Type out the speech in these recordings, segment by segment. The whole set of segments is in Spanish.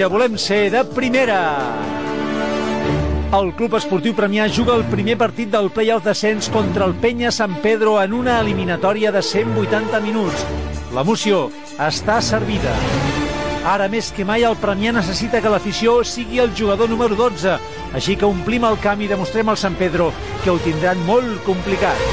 Ja volem ser de primera. El Club Esportiu Premià juga el primer partit del play-off descens contra el Penya San Pedro en una eliminatòria de 180 minuts. L'emoció està servida. Ara més que mai el Premià necessita que l'afició sigui el jugador número 12, així que omplim el camp i demostrem al San Pedro que ho tindran molt complicat.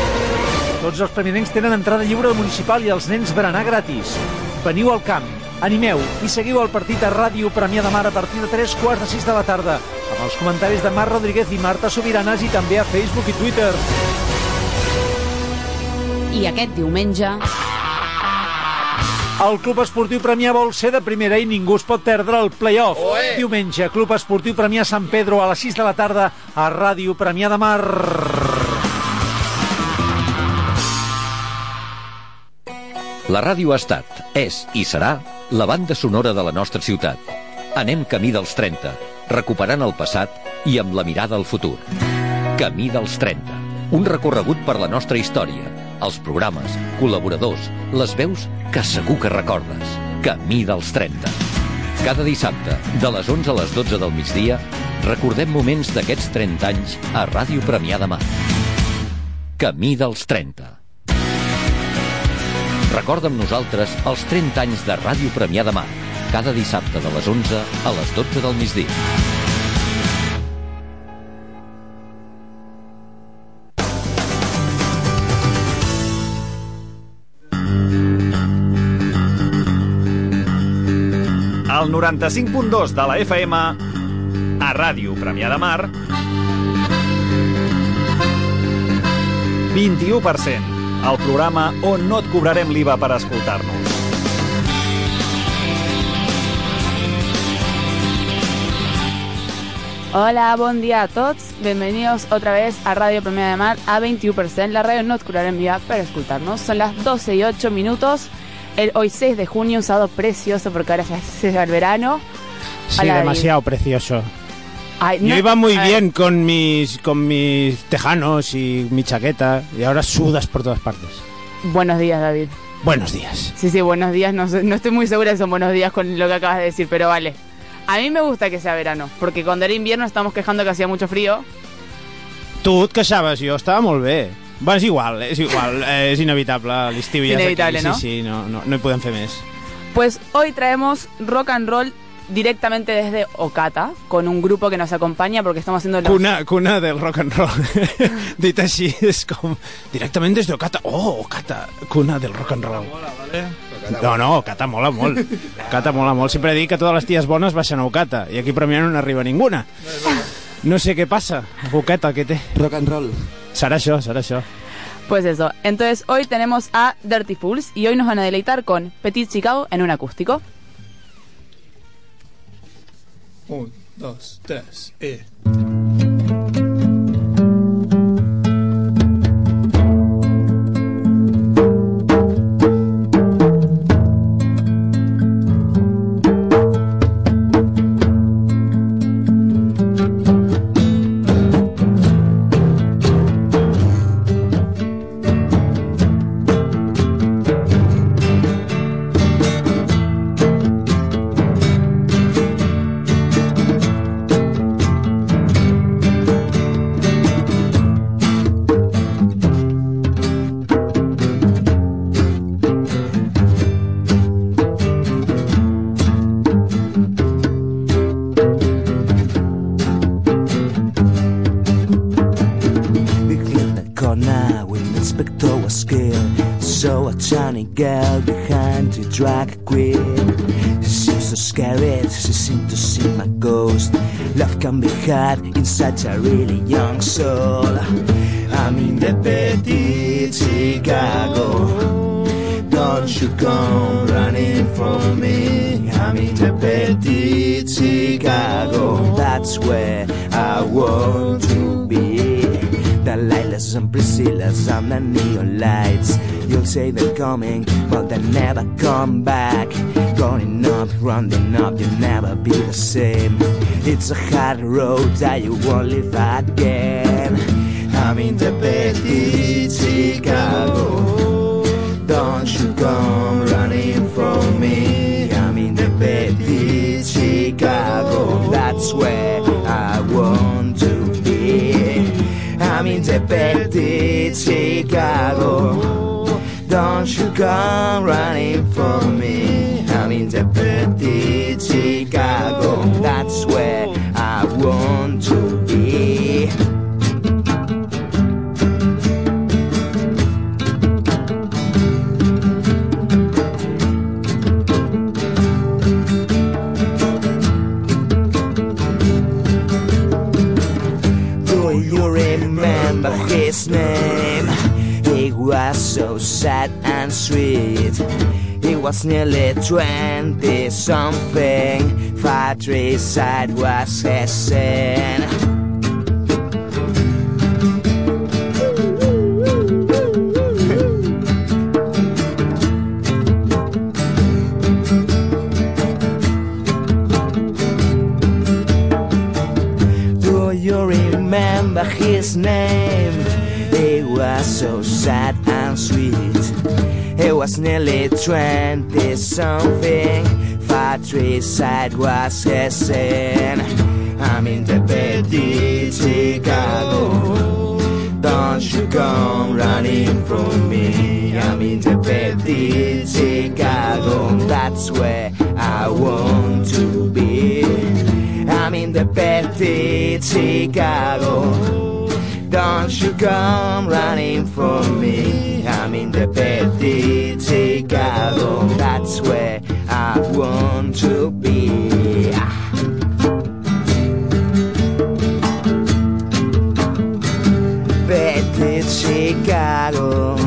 Tots els premianencs tenen entrada lliure al municipal i els nens berenar gratis. Veniu al camp, animeu i seguiu el partit a Ràdio Premià de Mar a partir de 3 quarts de 6 de la tarda, amb els comentaris de Marc Rodríguez i Marta Sobiranes i també a Facebook i Twitter. I aquest diumenge... El Club Esportiu Premià vol ser de primera i ningú es pot perdre el play-off. Diumenge, Club Esportiu Premià Sant Pedro a les 6 de la tarda a Ràdio Premià de Mar. La ràdio ha estat, és i serà la banda sonora de la nostra ciutat. Anem camí dels 30, recuperant el passat i amb la mirada al futur. Camí dels 30. Un recorregut per la nostra història, els programes, col·laboradors, les veus que segur que recordes. Camí dels 30. Cada dissabte, de les 11 a les 12 del migdia, recordem moments d'aquests 30 anys a Ràdio Premià de Mar. Camí dels 30. Recorda amb nosaltres els 30 anys de Ràdio Premià de Mar, cada dissabte de les 11 a les 12 del migdia. Al 95.2 de la FM, a Ràdio Premià de Mar, 21%, el programa on no et cobrarem l'IVA per escoltar-nos. Hola, buen día a todos. Bienvenidos otra vez a Radio Premia de Mar a 21%. La radio no et curarem vía para escucharnos. Son las 12 y 8 minutos. El, hoy 6 de junio, un sábado precioso porque ahora ya se llega el verano. Sí, Hola, demasiado precioso. Ay, Yo no- iba muy bien con mis con mis tejanos y mi chaqueta y ahora sudas por todas partes. Buenos días, David. Buenos días. Sí, sí, buenos días. No, no estoy muy segura si son buenos días con lo que acabas de decir, pero vale. A mí me gusta que sea verano, porque cuando era invierno estamos quejando que hacía mucho frío. Tu et queixaves, jo estava molt bé. Bueno, és igual, és igual, eh, és inevitable, l'estiu ja és aquí. ¿no? Sí, sí, no, no, no hi podem fer més. Pues hoy traemos rock and roll directamente desde Okata, con un grupo que nos acompaña porque estamos haciendo los... Cuna, cuna del rock and roll. Dit així, és com... Directament des d'Ocata. Oh, Ocata, cuna del rock and roll. No, no, Ocata mola molt. Ocata mola molt. Sempre dic que totes les ties bones baixen a Ocata i aquí a Premià no n'arriba ninguna. No sé què passa. Ocata, què té? Rock and roll. Serà això, serà això. Pues eso, entonces hoy tenemos a Dirty Fools y hoy nos van a deleitar con Petit Chicago en un acústico. Um, dois, três e. such a really young soul. I'm in the petit Chicago. Don't you come running from me. I'm in the petit Chicago. That's where I want to be. The Lilas and Priscillas and the neon lights. You'll say they're coming, but they never come back. Going up, running up, you'll never be the same. It's a hard road that you won't live again. I'm in the petty Chicago. Don't you come running from me. I'm in the petty Chicago. That's where I want to be. I'm in the petty Chicago. Don't you come running for me. I'm in the was nearly twenty something. Patricide was his sin. Do you remember his name? He was so sad and sweet. Was nearly twenty something. Patricide was his sin. I'm in the petty Chicago. Don't you come running from me. I'm in the petty Chicago. That's where I want to be. I'm in the petty Chicago. Don't you come running for me. I'm in the petty Chicago. That's where I want to be. Ah. Petty Chicago.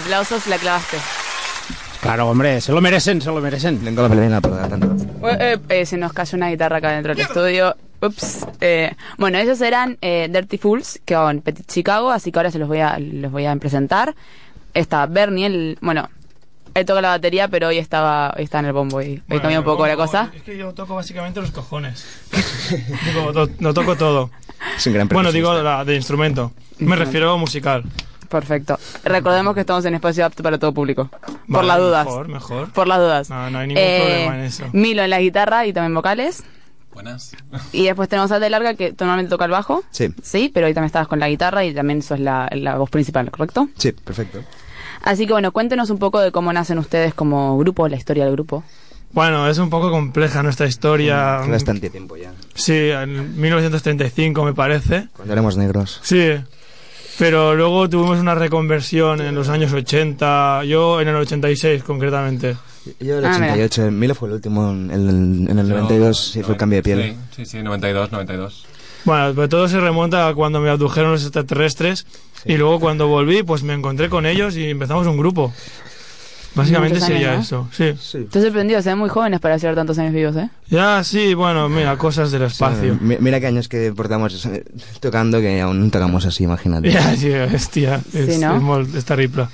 Aplausos, la clavaste. Claro, hombre, se lo merecen, se lo merecen. Tengo la pelea por tanto. Eh, eh, se nos cayó una guitarra acá dentro del estudio. Ups. Eh, bueno, ellos eran eh, Dirty Fools, que son Petit Chicago, así que ahora se los voy a, los voy a presentar. Está Bernie, el, bueno, él toca la batería, pero hoy estaba hoy está en el bombo y hoy cambió un poco la cosa. Es que yo toco básicamente los cojones. digo, to- lo toco todo. Es un gran Bueno, digo la, de instrumento. Me refiero a musical. Perfecto. Recordemos que estamos en espacio apto para todo público. Por las dudas. Mejor, mejor. Por las dudas. No, no hay ningún Eh, problema en eso. Milo en la guitarra y también vocales. Buenas. Y después tenemos a De Larga que normalmente toca el bajo. Sí, Sí, pero hoy también estabas con la guitarra y también sos la, la voz principal, ¿correcto? sí, perfecto. Así que bueno, cuéntenos un poco de cómo nacen ustedes como grupo, la historia del grupo. Bueno, es un poco compleja nuestra historia. Hace bastante tiempo ya. Sí, en 1935 me parece. Cuando éramos negros. Sí. Pero luego tuvimos una reconversión en los años 80, yo en el 86 concretamente. Yo el Ah, mira. 88, Milo fue el último, en el, en el 92 sí fue el cambio de piel. Sí, sí, sí, 92, 92. Bueno, pues todo se remonta a cuando me abdujeron los extraterrestres y luego cuando volví pues me encontré con ellos y empezamos un grupo. Básicamente sería años, eso, sí. Estoy sorprendido, se ven muy jóvenes para ser tantos años vivos, ¿eh? Ya, sí, bueno, mira, cosas del espacio. Mi- Mira qué años que portamos tocando que aún no tocamos así, imagínate. Ya, sí, hostia, es, Sí, ¿no? es molt- es terrible.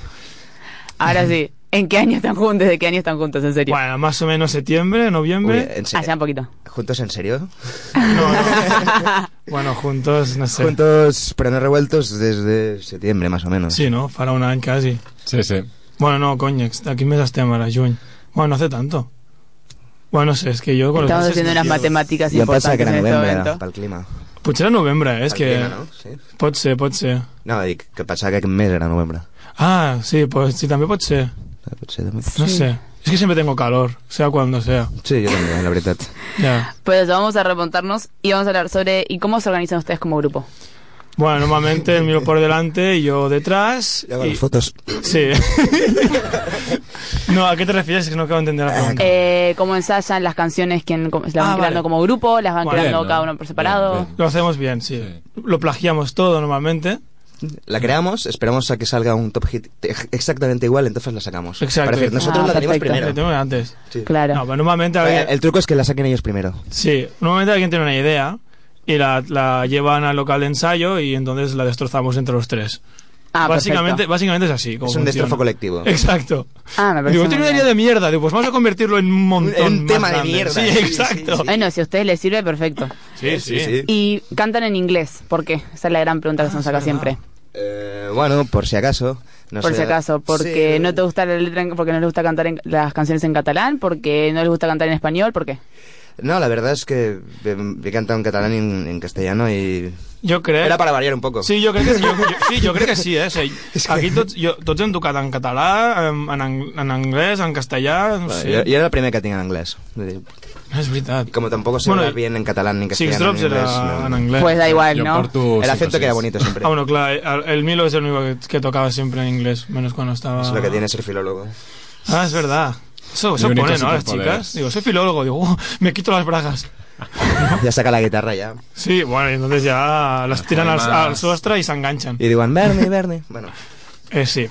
Ahora sí, ¿en qué año están juntos? ¿De qué año están juntos, en serio? Bueno, más o menos septiembre, noviembre. Uy, ¿en serio? Allá un poquito. ¿Juntos en serio? Bueno, juntos, no sé. Juntos, pero no revueltos desde septiembre, más o menos. Sí, no? Farà un any quasi. Sí, sí. Bueno, no, coño, aquí mes estem ara, juny. Bueno, no hace tanto. Bueno, no sé, és que jo... con Estamos haciendo me unas matemáticas Jo em pensava que importantes era en este novembre, momento. pel clima. Potser era novembre, eh? és que... clima, no? Sí. Pot ser, pot ser. No, dic que pensava que aquest mes era novembre. Ah, sí, pues sí, també pot ser. Eh, Potser també. No sé. Es que siempre tengo calor, sea cuando sea. Sí, jo també, la veritat. Ya. Pues vamos a remontarnos y vamos a hablar sobre y cómo se organizan ustedes como grupo. Bueno, normalmente el miro por delante y yo detrás. Y hago y- las fotos. Sí. no, ¿a qué te refieres? Es que no acabo de entender la pregunta. Eh, ¿Cómo ensayan las canciones? ¿Quién las van Ah, creando vale. como grupo? ¿Las van Bueno, creando bien, cada ¿no? uno por separado? Bien, bien. Lo hacemos bien, sí. Lo plagiamos todo normalmente. La creamos, esperamos a que salga un top hit exactamente igual, entonces la sacamos. Exacto. Para decir, nosotros Ah, la tenemos primero. Lo tengo antes. Sí. Claro. No, pero normalmente alguien, El truco es que la saquen ellos primero. sí, normalmente alguien tiene una idea y la, la llevan al local de ensayo y entonces la destrozamos entre los tres. Ah, básicamente, perfecto. básicamente es así. como Es un funciona. destrozó colectivo. Exacto. Ah, me parece Digo, tengo una idea de mierda. Digo, pues vamos a convertirlo en un montón. En un más tema de mierda, Sí, sí, exacto. sí, Bueno, si a ustedes les sirve, perfecto. Sí, sí. Y cantan en inglés, ¿por qué? Esa es la gran pregunta que se nos saca siempre. Eh, bueno, por si acaso. no por sé. si acaso, porque Sí. no te gusta la letra, porque no les gusta cantar en- las canciones en catalán, porque no les gusta cantar en español, ¿por qué? No, la verdad es que he cantado en catalán y en, en castellano y... Yo creo. Era para variar un poco. Sí, jo crec que sí, jo, jo, sí, jo crec que sí, eh? O sigui, aquí tots, jo, tots hem tocat en català, en, en, en anglès, en castellà, no sé. yo, yo era el primer que tenía en inglés. És veritat. Como tampoco se Bueno, habla bien en catalán ni en Six castellano Drops ni en inglés. era no. en anglès. Pues da igual, ¿no? porto El acento queda seis. bonito siempre. Ah, bueno, clar, el, el Milo es el único que, que tocaba siempre en inglés, menos cuando estaba... Es lo que tiene ser filólogo. Ah, es verdad. Eso, eso Mi único pone, ¿no? Las chicas. Digo, soy filólogo. Digo, "Oh, me quito las bragas. ya saca la guitarra ya. Sí, bueno, y entonces ya las tiran al, al sostre y se enganchan. Y digo, Bernie, Bernie. Bueno, Eh, sí.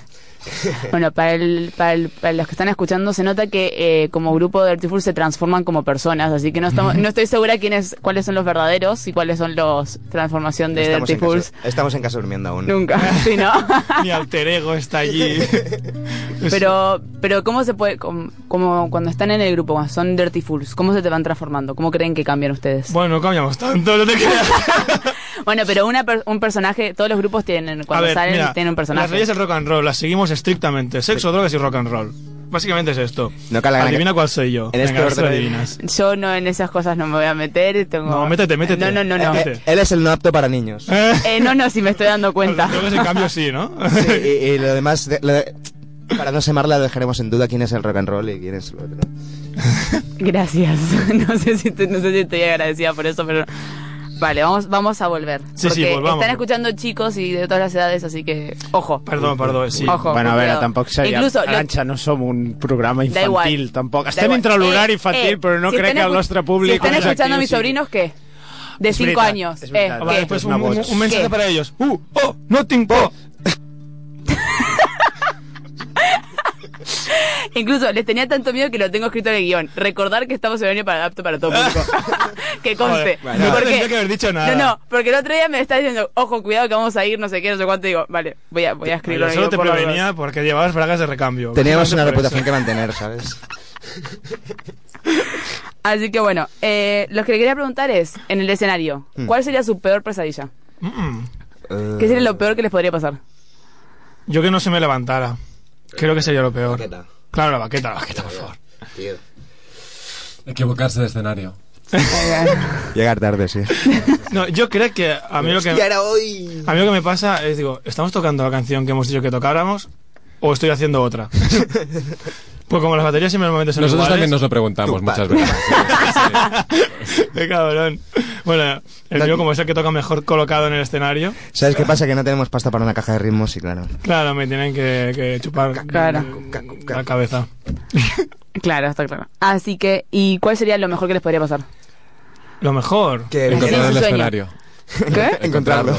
Bueno, para, el, para, el- para los que están escuchando, se nota que eh, como grupo de Dirty Fools se transforman como personas, así que no, estamos, no estoy segura quiénes, cuáles son los verdaderos y cuáles son los transformación de estamos Dirty Fools. casa, estamos en casa durmiendo aún. Nunca, sí, ¿no? Mi alter ego está allí. Pero, pero ¿cómo se puede, com- como cuando están en el grupo, cuando son Dirty Fools, cómo se te van transformando? ¿Cómo creen que cambian ustedes? Bueno, no cambiamos tanto, no te creas. Bueno, pero una per- un personaje, todos los grupos tienen, cuando ver, salen, mira, tienen un las personaje. leyes del rock and roll las seguimos estrictamente. Sexo, drogas y rock and roll. Básicamente es esto. No Adivina que- cuál soy yo. En este Venga, orden. adivinas. Yo no en esas cosas no me voy a meter. Tengo... No, métete, métete. No, no, no, no. Eh, él es el no apto para niños. Eh, Eh, no, no, si me estoy dando cuenta. Que en cambio sí, ¿no? Sí, y, y lo demás, de- lo de- para no semarla, dejaremos en duda quién es el rock and roll y quién es lo otro. Gracias. No sé si te- no sé si estoy agradecida por eso, pero vale, vamos vamos a volver. Sí, sí, Porque volvamos. están escuchando chicos y de todas las edades, así que ojo. Perdó, perdó, sí. Ojo, bueno, a veure, cuidado. tampoc seria... Incluso lo- Arantxa, no som un programa Da igual. infantil, tampoc. Da Estem igual. entre l'horari Eh, infantil, eh, però no si crec que el nostre Si públic... están més escuchando a mis sobrinos, ¿qué? De Es 5 veritat, años. es Eh. Vale, pues un, un, mensaje ¿Qué? para ellos. Uh, oh, nothing po. Incluso les tenía tanto miedo que lo tengo escrito en el guion. Recordar que estamos en horario para apto para todo público. que conste. Joder, no Porque- tendría que haber dicho nada. No, no, porque el otro día me está diciendo, ojo, cuidado que vamos a ir, no sé qué, no sé cuánto. Digo, vale, voy a, voy a escribirlo Yo solo te por prevenía porque llevabas bragas de recambio. Teníamos una reputación que mantener, ¿sabes? Así que bueno, eh, lo que le quería preguntar es, en el escenario, Mm. ¿cuál sería su peor pesadilla? Mm, ¿Qué sería lo peor que les podría pasar? Yo que no se me levantara. Creo que sería lo peor. Baqueta. Claro, la baqueta, la baqueta, por favor. Tío. Equivocarse de escenario. Llegar tarde, sí. No, yo creo que a mí lo que... Hostia, era hoy. A mí lo que me pasa es, digo, ¿estamos tocando la canción que hemos dicho que tocáramos o estoy haciendo otra? pues como las baterías siempre normalmente son Nosotros también nos iguales... lo preguntamos muchas veces. Qué cabrón. Bueno, el mío como es el que toca mejor colocado en el escenario, ¿Sabes qué pasa? Que no tenemos pasta para una caja de ritmos y claro. claro, me tienen que, que chupar Claro. la cabeza. Claro, está claro. Así que, ¿y cuál sería lo mejor que les podría pasar? Lo mejor. Que Encontrar el sueño. escenario. ¿Qué? encontrarlo.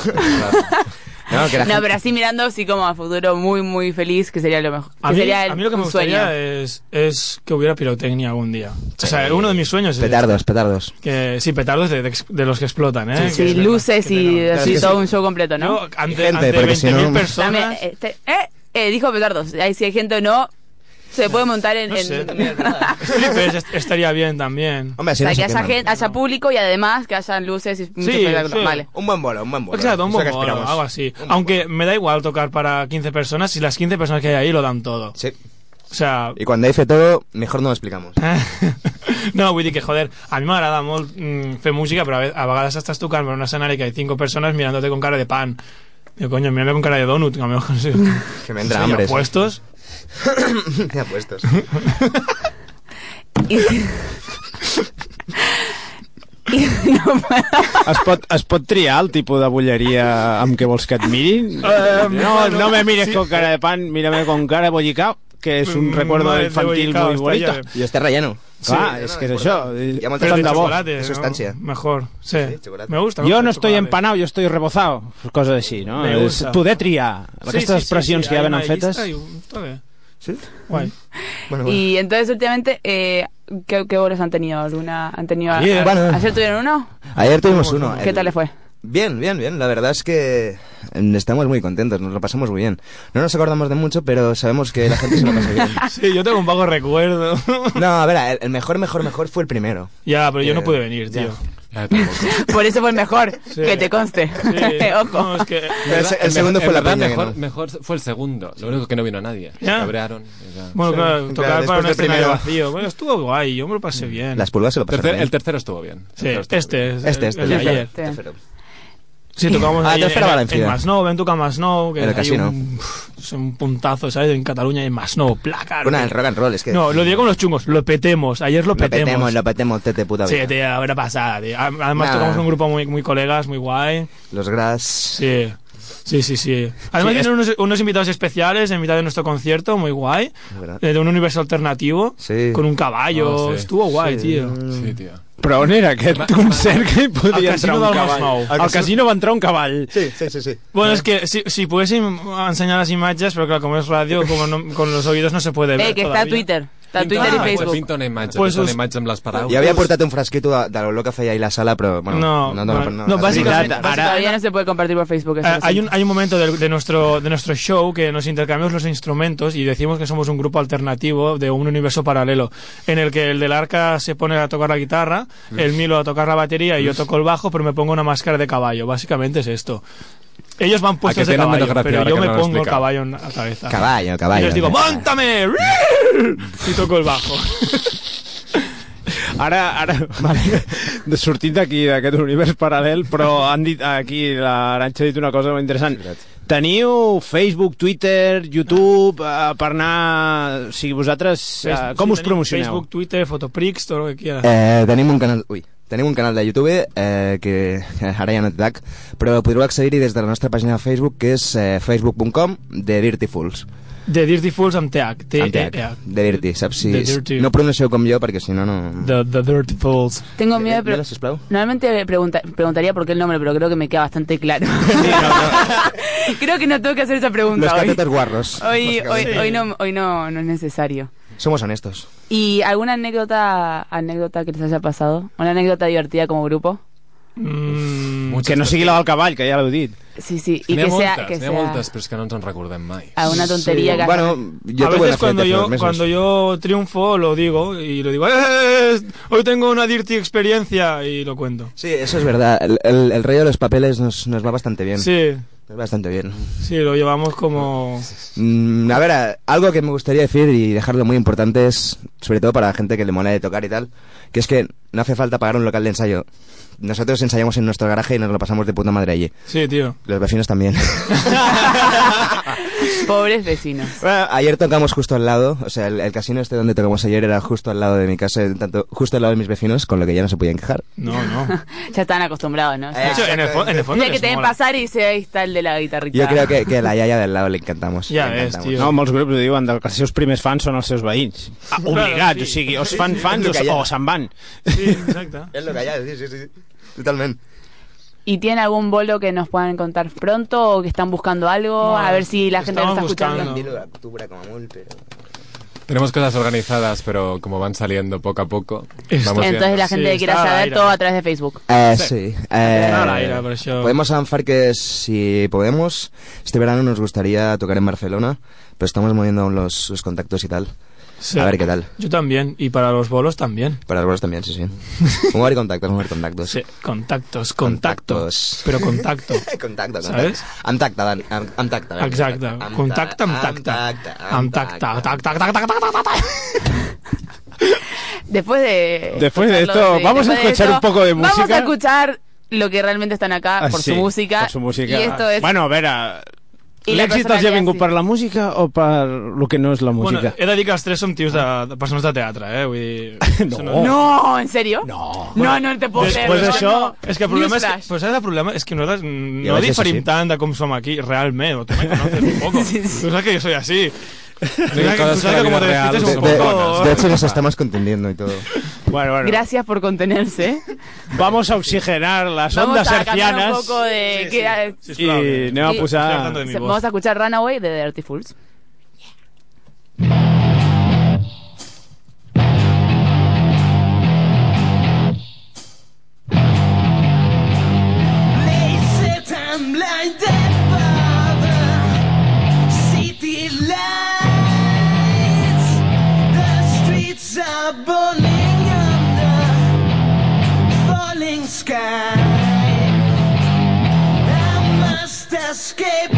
No, que la No, gente- pero así mirando así como a futuro muy, muy feliz, que sería lo mejor. A que mí, sería el- a mí lo que me sueño. gustaría es, es que hubiera pirotecnia algún día. O sea, uno de mis sueños es Petardos, petardos. que sí, petardos de, de, de los que explotan, ¿eh? Sí, verdad, luces y así todo sí. un show completo, ¿no? Yo, ante, gente, ante porque si 20.000 no- Dame, personas... este, eh, eh, dijo petardos. Ahí si hay gente o no, se puede montar en... No en- sé. Strippers est- estaría bien también. Hombre, o así sea, no que haya, gente, haya público y además que hayan luces y Sí, sí. Vale. Un buen bolo, un buen bolo. Exacto, un buen bolo, algo así. Aunque me da igual tocar para 15 personas si las 15 personas que hay ahí lo dan todo. Sí. O sea... Y cuando dice todo, mejor no lo explicamos. no, vull dir que, joder, a mi m'agrada molt mm, fer música, però a, a vegades estàs tocant per un escenari que hay cinco personas mirándote con cara de pan. Digo, coño, mírame con cara de donut, que a lo mejor sí. Que me entra Sí, hambre. apuestos. Me apuestos. Y, y no. Es pot, es pot triar el tipus de bulleria amb què vols que et mirin? Eh, no, no me mires sí. con cara de pan, mírame con cara de bollicao, que és un Mm, recuerdo infantil bollicao, muy bonito. I este relleno. Clar, Sí, és no, que no, és això. Hi ha de bo. de ¿no? sustancia. Mejor, sí. Sí, chocolate. Me gusta. Jo no estoy empanado, jo estoy rebozado. Coses així, no? És poder triar. Sí, Aquestes sí, sí, expressions sí, que ja venen fetes... llista i. ¿Sí? Guay. Bueno, bueno. Y entonces últimamente, eh, ¿qué, qué bolos han tenido? ¿Alguna han tenido? Ayer. Bueno. ¿Ayer tuvieron uno? Ayer tuvimos uno. ¿Qué El- tal le fue? Bien, bien, bien. La verdad es que mm, estamos muy contentos, nos lo pasamos muy bien. No nos acordamos de mucho, pero sabemos que la gente se lo pasa bien. Sí, yo tengo un vago recuerdo. No, a ver, el, el mejor, mejor, mejor fue el primero. ya, pero yo no Eh, pude venir, tío. Ya. Por eso fue el mejor, Sí. que te conste. Sí. Ojo. No, es que... El, el segundo fue la en verdad peña mejor, no. mejor fue el segundo. Lo único que no vino nadie. Se Ya. cabrearon. ya. Bueno, claro, claro, tocar para después un escenario primero. vacío. Bueno, estuvo guay, yo me lo pasé bien. Las pulgas se lo pasaron Tercer- bien. el tercero estuvo bien. El Sí, tercero estuvo este bien. es Este, el- este, el de el ayer. tercero. Sí, tocamos Ah, ahí en, en Masnou, ven toca Masnou, que En el hay casino. Un, es un puntazo, ¿sabes? En Cataluña y en Masnou, placa. Bueno, el rock and roll, es que... No, lo digo con los chungos, lo petemos, ayer lo lo petemos. petemos, lo petemos, tete puta Sí, vida. tío, habrá pasada, tío. Además Nah. tocamos con un grupo muy, muy colegas, muy guay. Los Gras... Sí. Sí, sí, sí. Además Sí, tienen unos, unos invitados especiales en mitad de nuestro concierto, muy guay. Eh, De un universo alternativo. Sí. Con un caballo. Oh, sí. Estuvo guay, Sí. tío. Sí, tío. Però on era aquest concert que hi podia entrar un del cavall? Masnou. Al casino va entrar un cavall. Sí, sí, sí, sí. Bueno, es que si, si pudiéssim enseñar las imágenes, pero claro, como es radio, como no- con los oídos no se puede ver. Eh, que está todavía. Twitter. Twitter ah, y pues Facebook. Pinta una imatge, Pues pues una us- imatge amb les paraules. Jo havia portat un frasquito de, de l'olor que feia ahir la sala, però... Bueno, No, no, bueno, no, no, básicamente- no, Ara- Todavía no se puede compartir por Facebook. eso Eh, hay, un, hay un momento de, de nuestro, de nuestro show que nos intercambiamos los instrumentos y decimos que somos un grupo alternativo de un universo paralelo, en el que el del arca se pone a tocar la guitarra, el Milo a tocar la batería y yo toco el bajo, pero me pongo una máscara de caballo. Básicamente es esto. Ellos van puestos de caballo, pero yo me no pongo el caballo en la cabeza. Caballo, caballo. Y les digo, ¡mántame! Y toco el bajo. Ara, ara, vale, sortint d'aquí, d'aquest univers paral·lel, però han dit aquí, l'Aranxa ha dit una cosa molt interessant. Teniu Facebook, Twitter, YouTube, eh, per anar... O sigui, vosaltres, eh, Facebook- com sí, us promocioneu? Facebook, Twitter, Fotoprix, todo lo que quieras. Eh, tenim un canal... Ui. Tenim un canal de YouTube eh, que ara ja no té tag, però podreu accedir-hi des de la nostra pàgina de Facebook, que és eh, facebook.com de Dirty Fools. De Dirty Fools amb TH. T Amb TH, -E de Dirty, saps? Si, The Dirty. No pronuncieu com jo, perquè si no, no... The, the Dirty Fools. Tengo miedo Mira, sisplau. Normalmente pregunta- preguntaría por qué el nombre, pero creo que me queda bastante claro. creo que no tengo que hacer esa pregunta Los hoy. catetos guarros. Hoy, hoy, básicamente. hoy, no, hoy no, no es necesario. Somos honestos. ¿Y alguna anécdota anécdota que les haya pasado? ¿Una anécdota divertida como grupo? Mm, Que no sigui la del cavall, que ja l'heu dit. Sí, sí. Ha que sea, moltes, que n'hi ha sea moltes, però és que no ens en recordem mai. alguna tontería que haya- Bueno, yo a veces una cuando yo, cuando yo triunfo lo digo y lo digo, "Eh, hoy tengo una dirty experiencia y lo cuento. Sí, eso es verdad. El, el, el rollo de los papeles nos, nos va bastante bien. Sí, bastante bien. sí, lo llevamos como... Mm, a ver, algo que me gustaría decir y dejarlo muy importante es, sobre todo para la gente que le mola de tocar y tal, que es que no hace falta pagar un local de ensayo. Nosotros ensayamos en nuestro garaje y nos lo pasamos de puta madre allí. Sí, tío. Los vecinos también. Pobres vecinos. Bueno, ayer tocamos justo al lado, o sea, el, el casino este donde tocamos ayer era justo al lado de mi casa, tanto justo al lado de mis vecinos, con lo que ya no se podían quejar. No, no. Ya están acostumbrados, ¿no? De hecho, en el, en el fondo que te ven pasar y dice, ahí está el de la guitarrita. Yo creo que, que a la yaya del lado le encantamos. Ja le ves, encantamos. tio. No, molts grups diuen que els seus primers fans són els seus veïns. Ah, obligats, sí. o sigui, o es fan fans És el hi ha. o, o se'n van. Sí, exacte. Es lo que hay, sí, sí, sí. Totalmente. ¿Y tiene algún bolo que nos puedan contar pronto o que están buscando algo? No, a ver si la gente lo está estamos escuchando. buscando. Tenemos cosas organizadas, pero como van saliendo poco a poco, vamos Entonces viendo. la gente Sí, que quiera saber todo a través de Facebook. Eh, sí. Eh, Está al aire, por eso. Podemos avanzar que si podemos, este verano nos gustaría tocar en Barcelona, pero estamos moviendo aún los, los contactos y tal. Sí. A ver qué tal. Yo también. Y para los bolos también. Para los vuelos también, sí, sí. Vamos a ver contactos, vamos a ver contactos. Sí, contactos, contactos. Contactos. Pero contacto. contacto, ¿Sabes? tacte, Dan, tacte. Tac, tac, tac, tac, tac, tac, tac. Después de... Después de esto, sí, vamos a después escuchar esto, un poco de Vamos música. a escuchar lo que realmente están acá Ah, por, sí, su música, per su música. Y esto es... Bueno, a veure, I la l'èxit els ha vingut sí. per la música o per lo que no és la Bueno, música? he de dir que els tres som tios de, de persones de teatre, eh? Vull dir... No. això No, ¿en serio? No. No, no te puedo creer. Després no, d'això, no. és que el problema és que, però saps el problema? És que nosaltres Ja no diferim tant de com som aquí, realment, o tu me conoces un poco. Tú sabes que yo soy así. De, hecho, nos estamos contendiendo y todo. Bueno, bueno. Gracias por contenerse. Vamos a oxigenar las Vamos ondas a un hercianas poco de... voz. Vamos a escuchar Runaway de Dirty Fools. They escape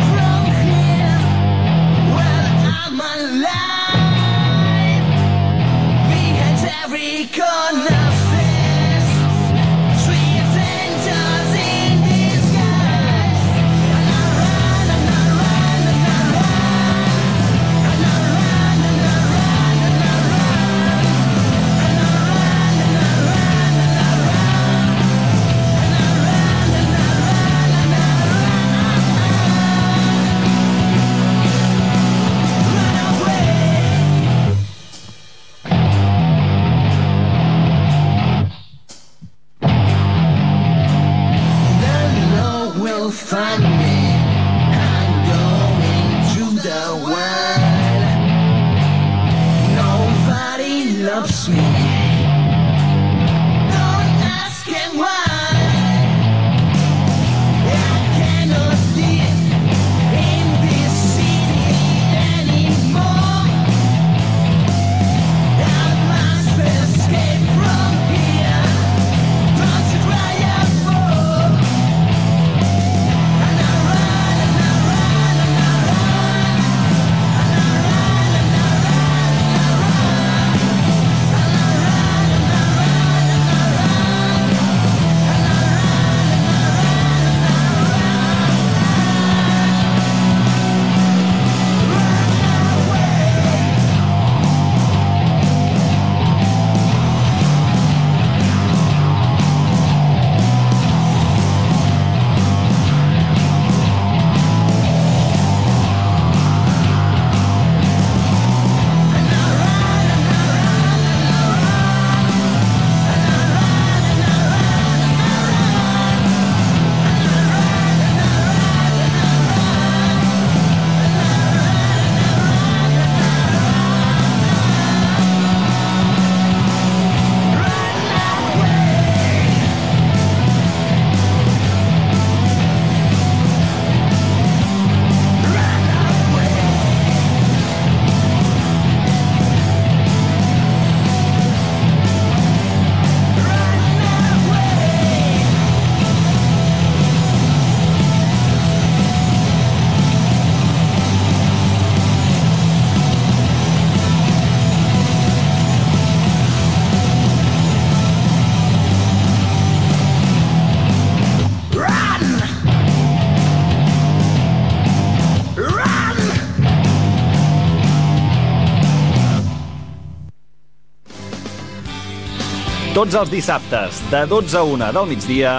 Tots els dissabtes, de 12 a 1 del migdia,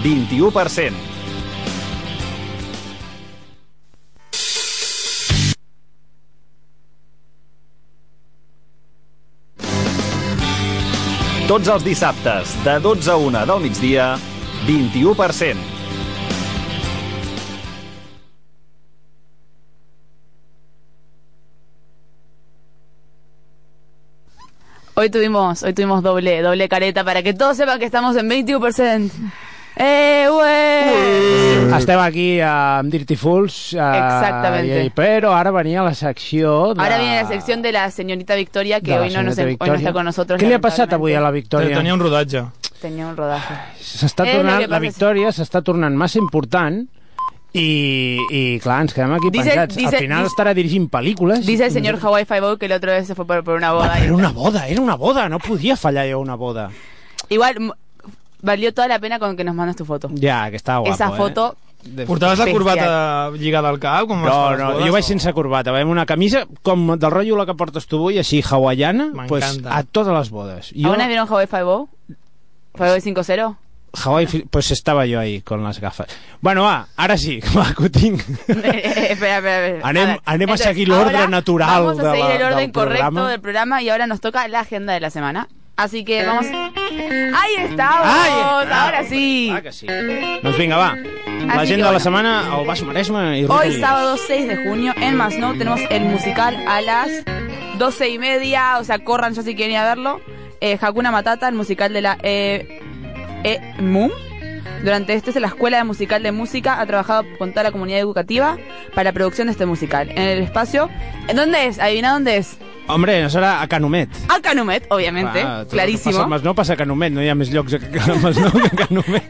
21%. Tots els dissabtes, de 12 a 1 del migdia, 21%. Hoy tuvimos, hoy tuvimos doble, doble careta para que todos sepan que estamos en 21%. ¡Eh, güey! Estem aquí amb Dirty Fools. eh, Exactamente. i- però ara venia la secció... De... Ahora viene la sección de la señorita Victoria, que hoy no, nos, hoy no está con nosotros. Què li ha passat avui a la. Victòria? Tenia un rodatge. Tenía un. S'està És el tornant, la passa. Victòria s'està tornant massa important i, i clar, ens quedem aquí Dice- pensats. dice- Al final dice- estarà dirigint pel·lícules. Dice el señor Hawaii Five que la otra vez se fue por, por una boda. Però era una boda, era una boda, no podia fallar jo una boda. Igual, valió toda la pena con que nos mandes tu foto. Ja, que estava guapo, Esa eh? foto... De- Portaves la corbata lligada al cap? Com No, a no, bodes, jo vaig o- sense corbata, vaig amb una camisa com del rotllo la que portes tu avui, així hawaiana, pues, a totes les bodes. Jo, ¿Alguna vez vieron Hawaii Five-O? ¿Five-O 5-0? Hawaii, pues estava jo ahí con les gafes. Bueno, va, ara sí, va, que ho tinc. espera, espera, espera. Anem- a seguir l'ordre ahora natural Vamos a seguir la- el orden del correcto programa. del programa y ahora nos toca la agenda de la semana. Así que vamos. ¡Ahí estamos! Ahí Ahora sí. Ah, que sí. Doncs vinga, va. que L'agenda de la setmana al Baix Maresme i Hoy, sábado 6 de junio, en Masnou tenemos el musical a las 12 y media. O sea, corran ya si quieren ir a verlo. Eh, Hakuna Matata, el musical de la E. E MUM. Durante este la Escuela Musical de Música ha trabajado con toda la comunidad educativa para la producción de este musical. En el espacio. ¿En dónde es? Adivina dónde es. Hombre, no serà a Canumet. A Canumet, obviamente, Ah, el que clarísimo. Passa al Masnou passa a Canumet, no hi ha més llocs a Masnou que a Canumet.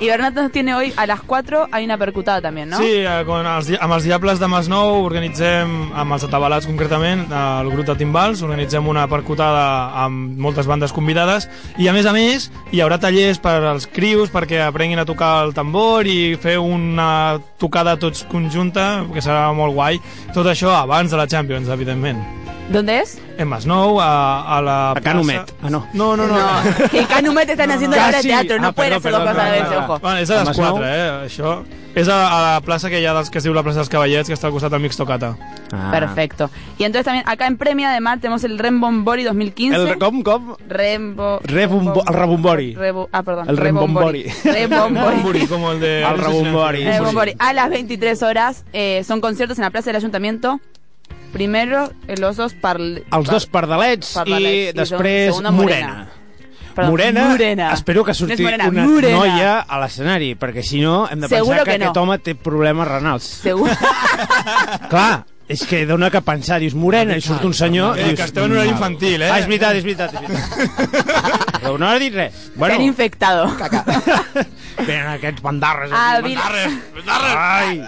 Y Bernat nos tiene hoy a las 4, hay una percutada también, ¿no? Sí, eh, con els, amb els Diables de Masnou organitzem, amb els atabalats concretament, eh, el grup de timbals, organitzem una percutada amb moltes bandes convidades i a més a més hi haurà tallers per als crius perquè aprenguin a tocar el tambor i fer una tocada tots conjunta, que serà molt guai. Tot això abans de la Champions, evidentment. ¿Dónde es? En Masnou, a, a la A Canumet. plaça- Ah, no. No, no, no. No, que Canumet están haciendo la obra de Casi. teatro, no Ah, perdó, hacer dos cosas vez, perdó. ojo. Bueno, és a les A Masnou? 4, eh, això. És a, a la plaça que hi ha dels, que es diu la plaça dels Cavallets, que està al costat del Mixtocata. Ah. Perfecto. Y entonces también acá en Premia de Mar tenemos el Rembombori 2015. El, com, com? Rembo... Rebombo- el rebombori. Rebu- ah, perdón. El rembombori. Rebombori. Buri, como el de... El rebombori. El Rebombori. A las 23 horas eh, son conciertos en la Plaza del Ayuntamiento. Primero, eh, los dos parl... Els dos pardalets, Pardalets, i i després segundo, Morena. Morena. Perdó, Morena, Morena. espero que No surti Morena, una Morena. noia a l'escenari, perquè si no hem de Seguro pensar que, que no. aquest home té problemes renals. Seguro. Clar, és que dona que pensar, dius Morena, i surt un senyor... Eh, dius, que esteu en horari infantil, eh? Ah, és veritat, és veritat. És veritat. Però no ha dit res. Bueno, infectado. venen aquests bandarres. A aquí. Vil- Ai,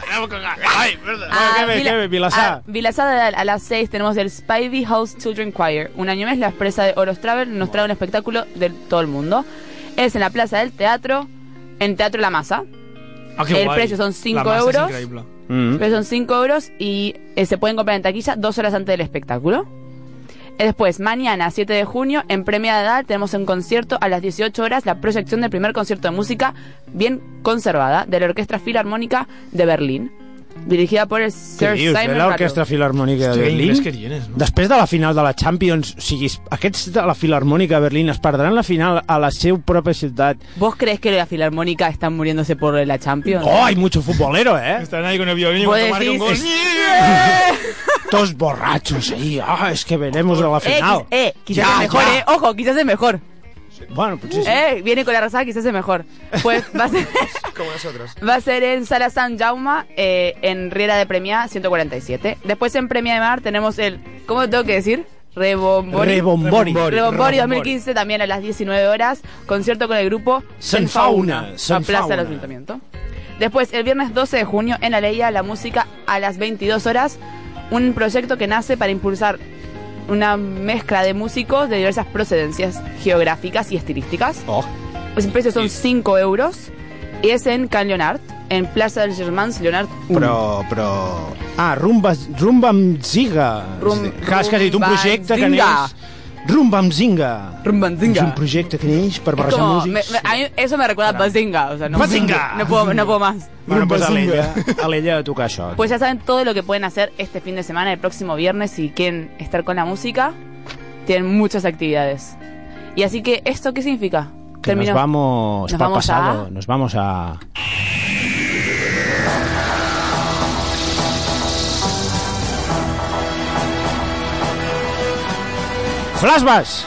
ai, perdó. Ah, Bueno, ve, Vila- què ve, Vilassar? a Vilassar a, a las 6 tenemos el Spivey House Children Choir. Un año mes, la empresa de Oros Travel nos trae un espectáculo de todo el mundo. Es en la Plaza del Teatro, en Teatro La Masa. Ah, el guai. precio son 5 La massa és euros. increïble. Precio son 5 euros y eh, se pueden comprar en taquilla dos horas antes del espectáculo. Eh, Después, mañana, 7 de junio, en Premia de Edad, tenemos un concierto a las 18 horas, la proyección del primer concierto de música bien conservada de la Orquesta Filarmónica de Berlín, dirigida por el Què Sir dius, Simon l'Orquestra Rattle. Filarmònica de Berlín? que tienes, no? Després de la final de la Champions, o sigui, aquests de la Filarmònica de Berlín es perdran la final a la seu pròpia ciutat. ¿Vos crees que la Filarmónica están muriéndose por la Champions? Oh, hay mucho futbolero, ¿eh? Están ahí con el violín y cuando marca un gol... Todos borrachos ahí. Ah, es que veremos a la Eh, final. quiz- eh, quizás Ya, es mejor, ya. eh. Ojo, quizás es mejor. Bueno, pues sí, sí. Eh, viene con la rosada, quizás es mejor. Pues va a ser, Como nosotros. va a ser en Sala San Jaume, eh, en Riera de Premia 147. Después en Premia de Mar tenemos el, ¿cómo tengo que decir? Rebombori. Rebombori. Rebombori 2015 también a las 19 horas. Concierto con el grupo Senfauna, a Senfauna. Plaza del Ayuntamiento. Después, el viernes 12 de junio, en Aleia, la música a las 22 horas. Un proyecto que nace para impulsar una mezcla de músicos de diversas procedencias geográficas y estilísticas. Oh. Los precios son 5 euros. Y es en Can Leonard, en Plaza del Germans Leonard 1. Però, però... Ah, Rumba, Rumba Ziga. Rum- que has dit un projecte que Zinga. Neix... Rumba amb Zinga. Rumbanzinga. És un projecte que neix per barrejar como, me- músics. me- a mí eso me recuerda a Bazinga. O sea, no, Bazinga. no, puedo, no puedo más. Bueno, pues a l'ella, a l'ella de tocar això. Pues ya saben todo lo que pueden hacer este fin de semana, el próximo viernes, si quieren estar con la música. Tienen muchas actividades. Y así que, ¿esto qué significa? que nos vamos Nos vamos pasado, a- nos vamos a... Flashbacks.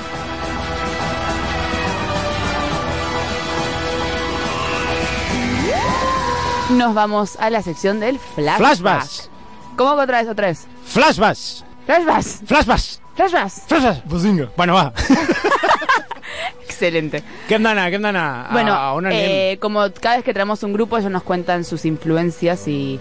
Nos vamos a la sección del flashback. Flashbacks. ¿Cómo que otra vez, otra vez? Flashbacks. Flashbacks. Flashbacks. Flashbacks. Flashbacks. Bazinga. Bueno, va. Excelente. D'anar? Què hem d'anar? Bueno, eh, como cada vez que traemos un grupo, ellos nos cuentan sus influencias y...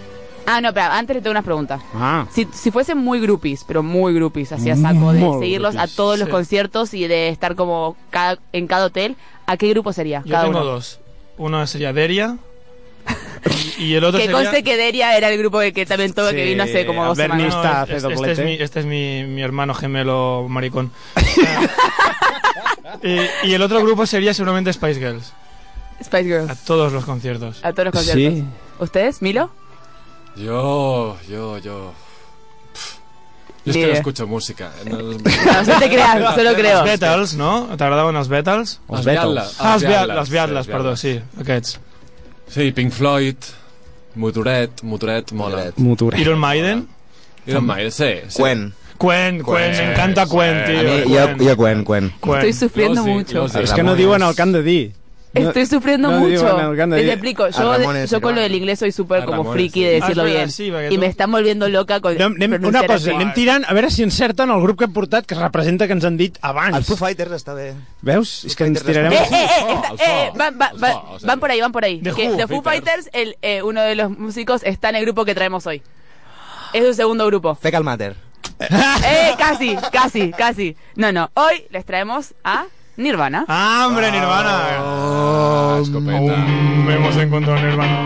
Ah, no, pero antes le tengo unas preguntas. Ah. Si, si fuesen muy groupies, pero muy groupies, así a saco, de Muy seguirlos groupies, a todos los sí. conciertos y de estar como cada- en cada hotel, ¿a qué grupo sería? Yo cada tengo uno. dos. Uno sería Deria y, y el otro Que sería... conste que Deria era el grupo que, que también todo, que Sí, vino hace como dos Bernie semanas. está- este, este es, doblete. mi, este es mi, mi hermano gemelo maricón. y, y el otro grupo sería seguramente Spice Girls. Spice A Girls. todos los conciertos. A todos los conciertos. Sí. ¿Ustedes, Milo? Yo, yo, yo. Es Ni que no escucho música. No, No, no te creas, solo creo. Els Beatles, no? T'agradaven els Beatles? Els Beatles. Ah, els Beatles, Beatles, perdó, sí, aquests. Sí, Pink Floyd, Motoret, Motoret, mola. Motoret. Iron Maiden? Iron Maiden, sí. sí. Quen. Quen, Quen, Quen, me encanta sí. Quen, A tío. mi, jo, jo Quen, Quen. Quen. Estoy sufriendo mucho. És que no diuen el que han de dir. Estoy sufriendo no mucho. el han de Les explico. Yo, Ramones, yo con lo del inglés soy súper como Ramones, friki sí. de Ah, decirlo verdad, bien. sí, tu- me están volviendo loca con Anem, anem, una cosa, así. anem tirant, a veure si encerten el grup que hem portat, que es representa que ens han dit abans. Els Foo Fighters està bé. Veus? És que ens tirarem... Eh, eh, eh, el eh, Foo, van, va- el va- Foo, o sea, van por ahí, van por ahí. The Que Who, The Foo Fighters. Fighters, el, eh, uno de los músicos, está en el grupo que traemos hoy. Es su segundo grupo. Fecal Matter. Eh, casi, casi, casi. No, no. Hoy les traemos a Nirvana. ¡Ah, hombre, Nirvana! Escopeta. Hemos encontrado Nirvana.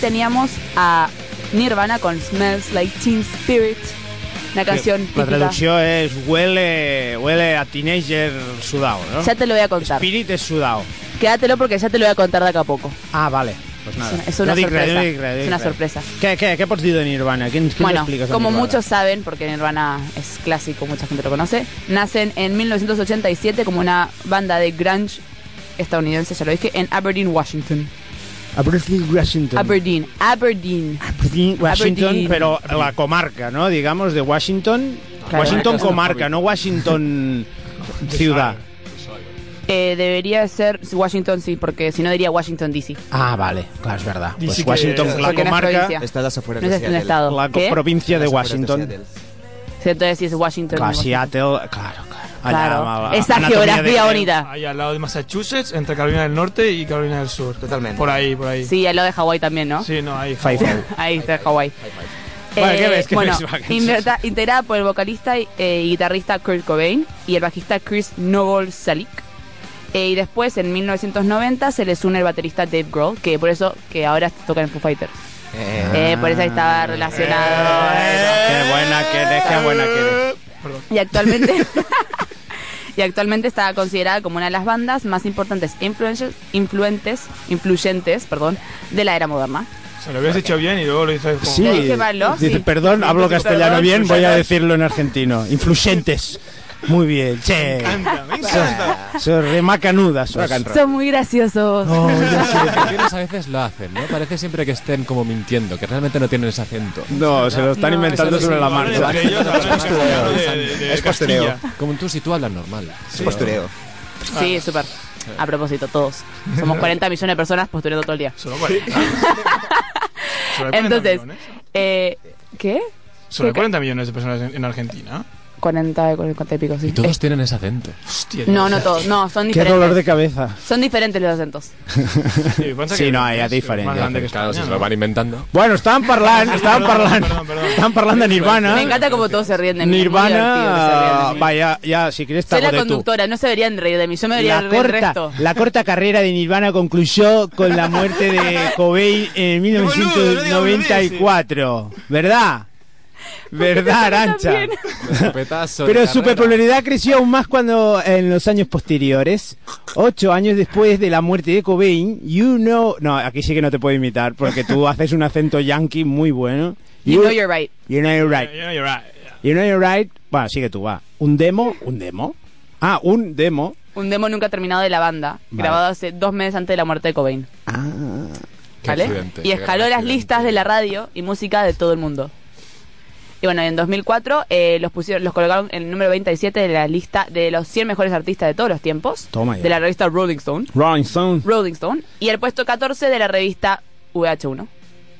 Teníamos a Nirvana con Smells Like Teen Spirit. Una canción La típica. traducció és huele, huele a teenager sudao, no? Ya te lo voy a contar. Spirit és sudao. Quédatelo porque ya te lo voy a contar de acá a poco. Ah, vale. Pues nada. Es una- es una no sorpresa. Res, no dic no Es una res. sorpresa. Què, què, què pots dir de Nirvana? Què ens Bueno, como Nirvana? muchos saben, porque Nirvana es clásico, mucha gente lo conoce, nacen en 1987 como una banda de grunge estadounidense, ya lo dije, en Aberdeen, Washington. Aberdeen, Washington. Aberdeen, Aberdeen. Aberdeen, Washington, Aberdeen. pero la comarca, ¿no? Digamos, de Washington. Claro. Washington comarca, no Washington ciudad. Eh, debería ser Washington, sí, porque si no diría Washington DC. Ah, vale, claro, es verdad. Pues que- Washington, la no es comarca, provincia. Está las afueras No de es un estado. la ¿Qué? provincia de Washington. Sí, entonces sí es Washington. Claro, Washington. Seattle, claro, claro. Claro. a- a- Esa geografía de- bonita. Ahí al lado de Massachusetts, entre Carolina del Norte y Carolina del Sur. Totalmente. Por ahí, por ahí. Sí, al lado de Hawái también, ¿no? Sí, no, ahí. Five, five. Ahí está Hawái. Bueno, ¿qué Eh, ves? ¿Qué bueno, ves, Vacancies? inverta- integrada por el vocalista y, eh, y guitarrista Kurt Cobain y el bajista Chris Novoselic. Eh, y después, en 1990, se les une el baterista Dave Grohl, que por eso que ahora toca en Foo Fighters. Eh, Eh, por eso estaba relacionado. Qué buena que eres, qué buena que eres. Y actualmente... y actualmente está considerada como una de las bandas más importantes e influentes, influentes, influyentes perdón, de la era moderna. Se lo habías dicho bien y luego lo dices como... Sí, dice, Sí. perdón, hablo Perdón, castellano bien, voy a decirlo en argentino. Influyentes. Muy bien, che. encanta, me encanta. Sos macanuda, sos. Son muy graciosos. Oh, Los argentinos a veces lo hacen, ¿no? Parece siempre que estén como mintiendo, que realmente no tienen ese acento. No, se lo están No, inventando sobre sí, la marcha. Es postureo. Como tú, si tú hablas normal. Es postureo. Sí, súper. A propósito, todos. Somos 40 millones de personas posturando todo el día. Solo 40. Solo hay 40 Entonces, eh, ¿qué? ¿qué? 40 millones de personas en, en Argentina. 40, 40 y pico, sí. Y todos Eh, tienen ese acento. Hostia, no, no todos. No, son Qué diferentes. dolor de cabeza. Son diferentes los acentos. Sí, Sí, que no. Más grande que Claro, si se lo van inventando. Bueno, estaban parlando, estaban Perdón, parlando. perdón, perdón. Estaban parlando de Nirvana. Me encanta como todos se ríen de mí. Nirvana, vaya, ya, si quieres te Soy la conductora, no se deberían reír de mí. Yo me debería La reír del corta, resto. la corta carrera de Nirvana concluyó con la muerte de Cobain en boludo, no digas 1994, ¿verdad? ¿Verdad, Arancha? Pero su popularidad creció aún más cuando en los años posteriores, ocho años después de la muerte de Cobain, you know, no, aquí sí que no te puedo imitar porque tú haces un acento yankee muy bueno. You know you're right. you know you're right. You know, you're right. You know you're right. Bueno, sigue tú, va. Un demo, un demo. Ah, un demo. Un demo nunca terminado de la banda, Vale. grabado hace dos meses antes de la muerte de Cobain. Ah, ¿Vale? Y escaló las listas de la radio y música de todo el mundo. Y bueno, en 2004 eh, los pusieron, los colocaron en el número 27 de la lista de los 100 mejores artistas de todos los tiempos. Toma ya. De la revista Rolling Stone. Rolling Stone. Rolling Stone. Y el puesto 14 de la revista VH1.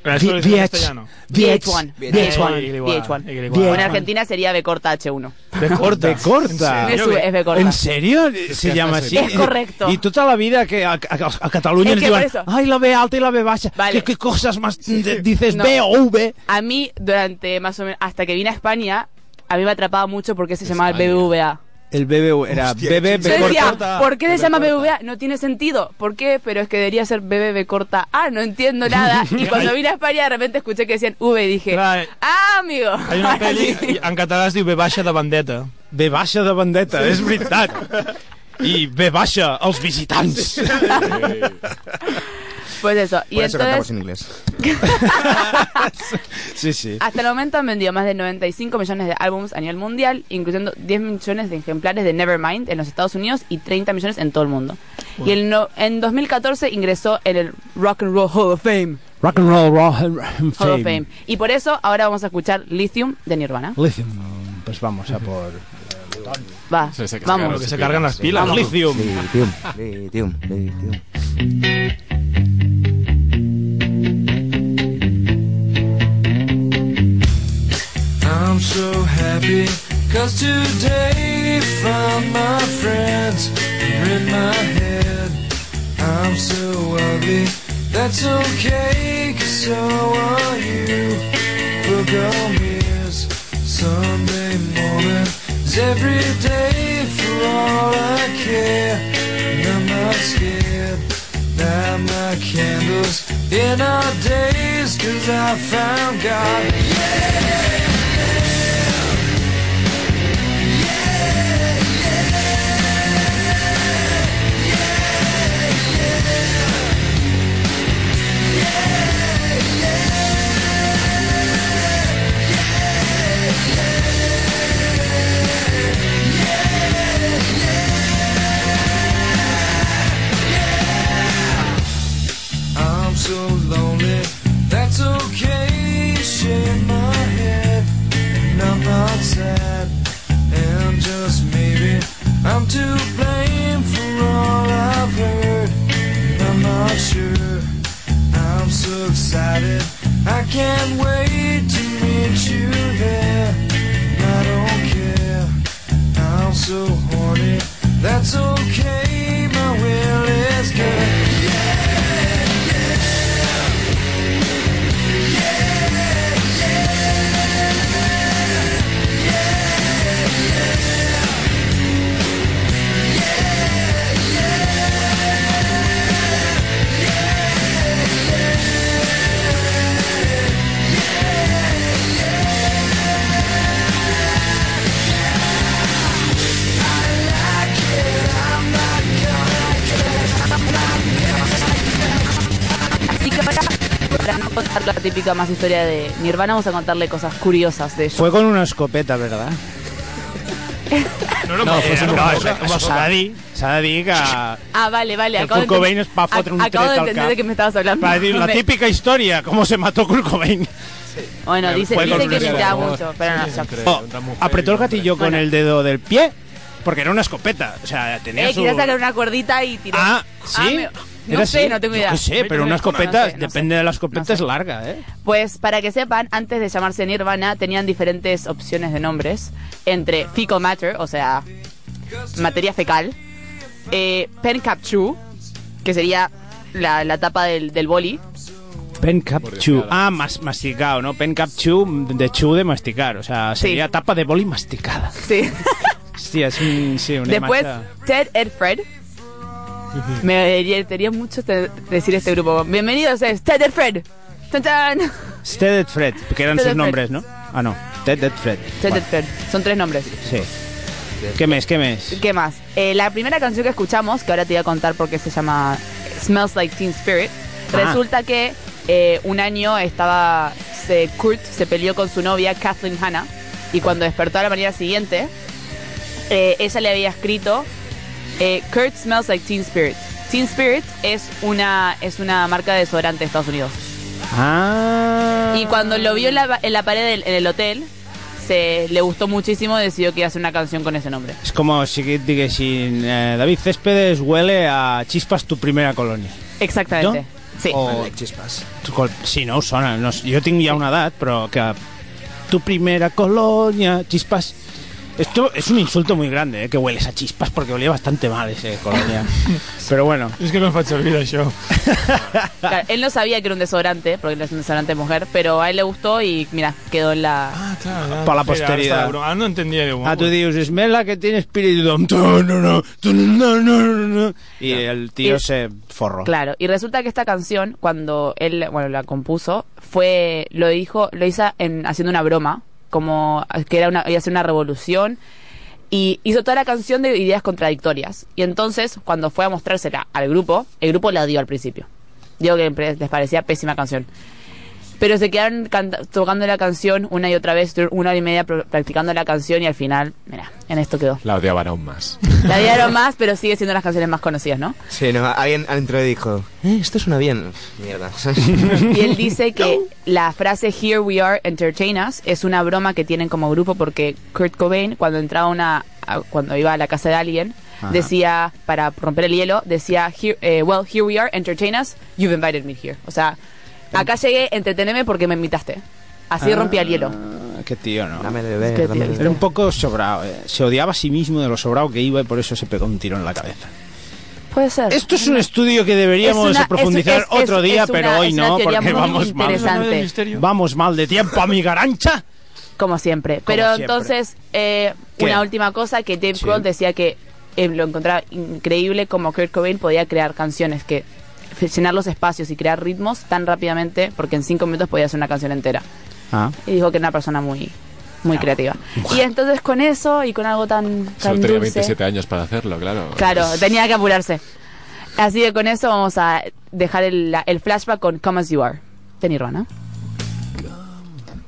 VH. castellano. VH1. VH1. VH1. VH1. O en Argentina sería B corta H1. De corta. De corta. ¿En Es, serio? es B corta. ¿En serio? Se llama así. Es correcto. Y toda la vida que a, a- a Cataluña les digan, ay, la B alta y la B baja. Vale. ¿Qué, qué cosas más dices No. B o V? A mí, durante más o menos, hasta que vine a España, a mí me atrapaba mucho porque se llamaba el España. BBVA. El BB era BB Yo B decía, corta. ¿por qué se llama BBVA? No tiene sentido. ¿Por qué? Pero es que debería ser BBB corta A, no entiendo nada. Y cuando vine a España de repente escuché que decían V y dije, Clar, ¡ah, amigo! Hay una pel·li en català es diu B baixa de bandeta. B baixa de bandeta, és veritat. I B baixa, els visitants. Pues eso. Y Por eso cantamos entonces, en inglés. Sí, sí. hasta el momento han vendido más de 95 millones de álbumes a nivel mundial, incluyendo 10 millones de ejemplares de Nevermind en los Estados Unidos y 30 millones en todo el mundo. Y el no- en 2014 ingresó en el Rock and Roll Hall of Fame. Rock and roll, rock and Hall fame. of Fame. Y por eso ahora vamos a escuchar Lithium de Nirvana. Lithium. Pues vamos a por... Va, Sí, vamos. Lo que se cargan las pilas. Lithium. Lithium, lithium, lithium. I'm so happy cause today found my friends are in my head. I'm so ugly, that's okay cause so are you. Book on mirrors, Sunday morning is every day for all I care. And I'm not scared. Light my candles in our days cause I found God. I'm that's okay. Shake my head, and I'm not sad. Más historia de Nirvana, vamos a contarle cosas curiosas de ellos. Fue con una escopeta, ¿verdad? No, no, No, no, dir que... Ah, vale, vale. El Kurt Cobain es va fotre un ac- Acabo de entender de qué me estabas hablando. Para decir la típica historia, cómo se mató Kurt Cobain. Bueno, dice, dice que voz. mucho, pero no. Oh, apretó el gatillo con el dedo del pie porque era una escopeta. O sea, tenía Eh, su... quería sacar una cuerdita y tiró. Ah, ¿sí? me- no ¿Era sé, así? no tengo idea. qué sé, pero una No escopeta, sé, no sé. depende de la escopeta, es larga, ¿eh? Pues para que sepan, antes de llamarse Nirvana tenían diferentes opciones de nombres entre fecal matter, o sea, materia fecal, eh, pen cap chew, que sería la, la tapa del, del boli, Pen cap chew. Ah, mas, masticado, ¿no? Pen cap chew de chew de masticar. O sea, sería tapa de boli masticada. Sí. Hostia, es un, sí, una Después, imagen- Ted Ed Fred. Me divertiría mucho te- decir este grupo. Bienvenidos, es Ted Ed Fred. ¡Tan, Fred, que eran sus nombres. ¿no? Ah, no. Ted Ed Fred. Fred. Son tres nombres. Sí. ¿Qué mes? ¿Qué mes? ¿Qué más? Eh, la primera canción que escuchamos, que ahora te voy a contar por qué se llama Smells Like Teen Spirit, Ah. resulta que eh, un año estaba. Se, Kurt se peleó con su novia, Kathleen Hanna, y cuando despertó a la mañana siguiente, eh, ella le había escrito: eh, Kurt smells like Teen Spirit. Teen Spirit es una, es una marca de desodorante de Estados Unidos. Ah. Y cuando lo vio en la, en la pared del, en el hotel, se le gustó muchísimo y decidió que iba a hacer una canción con ese nombre. Es como si diguessin eh, David Céspedes huele a chispas tu primera colonia. Exactamente. No? Sí. O chispas. Sí, no sona. No, jo tinc ja una edat, però que tu primera colonia, chispas... Esto es un insulto muy grande, ¿eh? que hueles a chispas, porque olía bastante mal ese colonia. Pero bueno. És que no faig servir això. Claro, él no sabía que era un desodorante, porque es un desodorante mujer, pero a él le gustó y mira, quedó en la... Ah, Para la posteridad. Ah, no entendía. Digo, Ah, tú dius, esmela que tiene espíritu. No, no, no, no, no, no, no. Y el tío Y- se forró. Claro, y resulta que esta canción, cuando él, bueno, la compuso, fue, lo dijo, lo hizo en, haciendo una broma, como que era una, iba a ser una revolución, y hizo toda la canción de ideas contradictorias. Y entonces, cuando fue a mostrársela al grupo, el grupo la dio al principio. Digo que les parecía pésima canción. Pero se quedaron tocando la canción una y otra vez, una hora y media pr- practicando la canción y al final, mira, en esto quedó. La odiaban aún más. La dieron más, pero sigue siendo las canciones más conocidas, ¿no? Sí, no, alguien entró y dijo, eh, esto suena bien. Mierda. Y él dice que la frase Here we are, entertain us es una broma que tienen como grupo porque Kurt Cobain cuando entraba a una a- cuando iba a la casa de alguien Ajá. decía para romper el hielo decía here, eh, well here we are, entertain us, you've invited me here. O sea, acá llegué, entreteneme porque me invitaste. Así Ah. rompía el hielo. Qué tío, ¿no? Dame de Es beber, que, dame de tío, beber. Era un poco sobrado. eh. Se odiaba a sí mismo de lo sobrado que iba y por eso se pegó un tiro en la cabeza. Puede ser. Esto es un estudio que deberíamos Es una- profundizar es- es- otro día, es una- pero hoy no, porque vamos mal. Vamos mal de tiempo, amiga Arancha. Como siempre. Pero siempre. entonces, eh, una última cosa que Dave Sí. Grohl decía que eh, lo encontraba increíble como Kurt Cobain podía crear canciones que llenar los espacios y crear ritmos tan rápidamente porque en cinco minutos podía hacer una canción entera. Ah. Y dijo que era una persona muy muy creativa. Y entonces con eso y con algo tan, tan Solo tenía dulce, 27 años para hacerlo, claro. claro, tenía que apurarse. Así que con eso vamos a dejar el, el flashback con Come As You Are de Nirvana.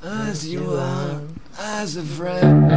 As you are, as a friend.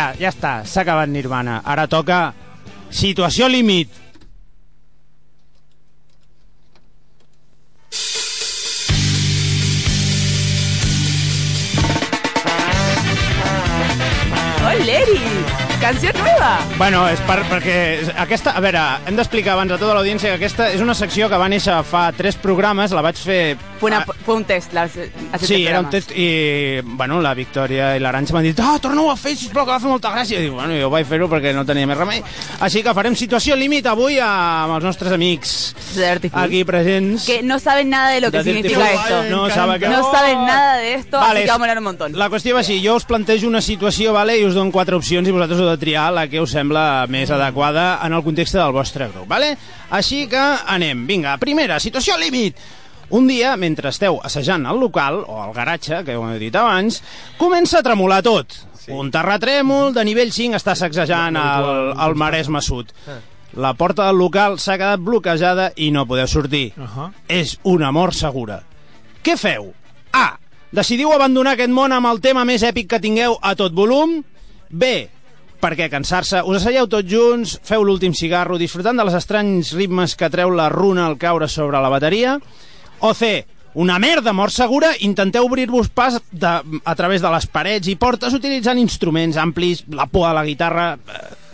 Ja, ja està, s'ha acabat Nirvana. Ara toca situació límit. ¡Oh, Leri! ¡Canción nueva! Bueno, és per, perquè aquesta... A veure, hem d'explicar abans a tota l'audiència que aquesta és una secció que va néixer fa tres programes, la vaig fer... Fue, una, fue un test. La, hace Sí, era un test i, bueno, la Victòria i l'Aranxa m'han dit ah, torna-ho a fer, sisplau, que va fer molta gràcia. I dic, bueno, jo vaig fer-ho perquè no tenia més remei. Així que farem situació límit avui amb els nostres amics aquí presents. Que no saben nada de lo que De significa esto. No saben que- No saben nada de esto, Vale, así que vamos a hablar un montón. La qüestió va així, jo us plantejo una situació, vale, i us dono quatre opcions i vosaltres heu de triar la que us sembla més adequada en el context del vostre grup, vale? Així que anem, vinga, primera, situació límit. Un dia, mentre esteu assajant al local, o al garatge, que ho he dit abans, comença a tremolar tot. Sí. Un terratrèmol de nivell 5 està sacsejant el, el Maresme Sud. La porta del local s'ha quedat bloquejada i no podeu sortir. Uh -huh. És una mort segura. Què feu? A. Decidiu abandonar aquest món amb el tema més èpic que tingueu a tot volum? B. Per què cansar-se? Us asseieu tots junts, feu l'últim cigarro, disfrutant dels estranys ritmes que treu la runa al caure sobre la bateria? O C. Una merda mort segura, intenteu obrir-vos pas de, a través de les parets i portes utilitzant instruments amplis, la por a la guitarra...